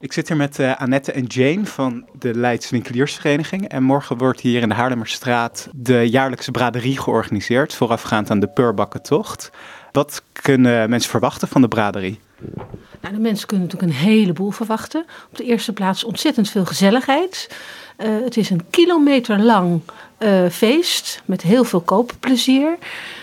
Ik zit hier met uh, Annette en Jane van de Leids Winkeliersvereniging. En morgen wordt hier in de Haarlemmerstraat de jaarlijkse braderie georganiseerd, voorafgaand aan de Peurbakkentocht. Wat kunnen mensen verwachten van de braderie? Nou, de mensen kunnen natuurlijk een heleboel verwachten. Op de eerste plaats ontzettend veel gezelligheid. Uh, het is een kilometer lang uh, feest met heel veel koopplezier.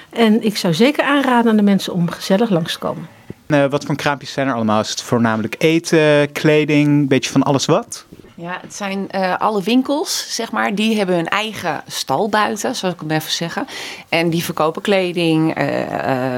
En ik zou zeker aanraden aan de mensen om gezellig langs te komen. Uh, wat voor kraampjes zijn er allemaal? Is het voornamelijk eten, kleding, een beetje van alles wat? Ja, het zijn uh, alle winkels, zeg maar, die hebben hun eigen stal buiten, zoals ik het even zeggen. En die verkopen kleding, uh,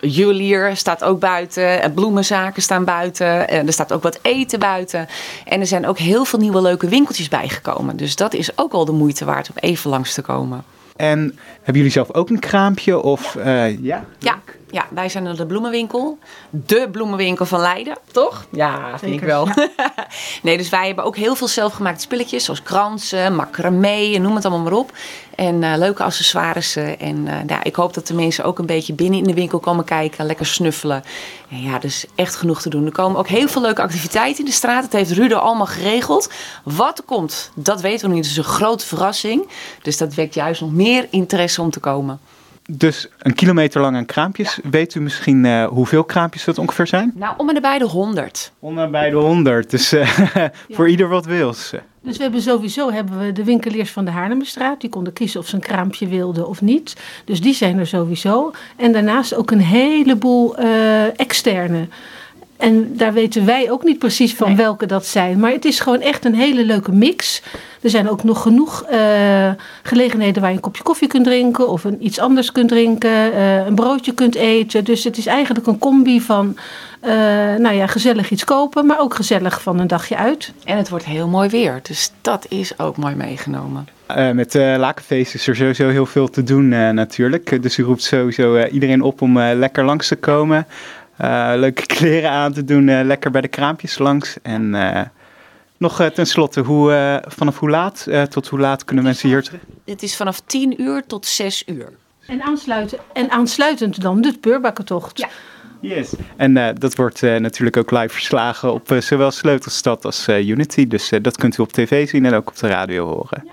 juwelier staat ook buiten, bloemenzaken staan buiten, er staat ook wat eten buiten. En er zijn ook heel veel nieuwe leuke winkeltjes bijgekomen. Dus dat is ook al de moeite waard om even langs te komen. En hebben jullie zelf ook een kraampje? Of, uh, ja? ja, ja, wij zijn de bloemenwinkel. De bloemenwinkel van Leiden, toch? Ja, vind ik wel. nee, dus wij hebben ook heel veel zelfgemaakte spulletjes, zoals kransen, macramé, noem het allemaal maar op. En uh, leuke accessoires. En uh, ja, ik hoop dat de mensen ook een beetje binnen in de winkel komen kijken, lekker snuffelen. En ja, dus echt genoeg te doen. Er komen ook heel veel leuke activiteiten in de straat. Dat heeft Rude allemaal geregeld. Wat er komt, dat weten we niet. Het is een grote verrassing. Dus dat wekt juist nog meer interesse om te komen. Dus een kilometer lang aan kraampjes. Weet u misschien uh, hoeveel kraampjes dat ongeveer zijn? Nou, om en bij de 100. Om en bij de 100. Dus uh, ja. voor ieder wat wils. Dus we hebben sowieso hebben we de winkeliers van de Haarlemmerstraat. Die konden kiezen of ze een kraampje wilden of niet. Dus die zijn er sowieso. En daarnaast ook een heleboel uh, externe. En daar weten wij ook niet precies van nee. welke dat zijn. Maar het is gewoon echt een hele leuke mix. Er zijn ook nog genoeg uh, gelegenheden waar je een kopje koffie kunt drinken. Of een, iets anders kunt drinken. Uh, een broodje kunt eten. Dus het is eigenlijk een combi van uh, nou ja, gezellig iets kopen. Maar ook gezellig van een dagje uit. En het wordt heel mooi weer. Dus dat is ook mooi meegenomen. Uh, met uh, Lakenfeest is er sowieso heel veel te doen uh, natuurlijk. Dus u roept sowieso iedereen op om lekker langs te komen. Uh, leuke kleren aan te doen, uh, lekker bij de kraampjes langs. En uh, nog tenslotte, hoe, vanaf hoe laat tot hoe laat kunnen mensen hier terug? Het is vanaf 10 uur tot 6 uur. En, aansluiten, en aansluitend dan de Peurbakkentocht. Ja. Yes. En dat wordt natuurlijk ook live verslagen op zowel Sleutelstad als Unity. Dus dat kunt u op tv zien en ook op de radio horen. Ja.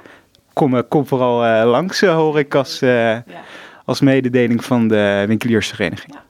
Kom, kom vooral langs, hoor ik als, ja. als mededeling van de winkeliersvereniging. Ja.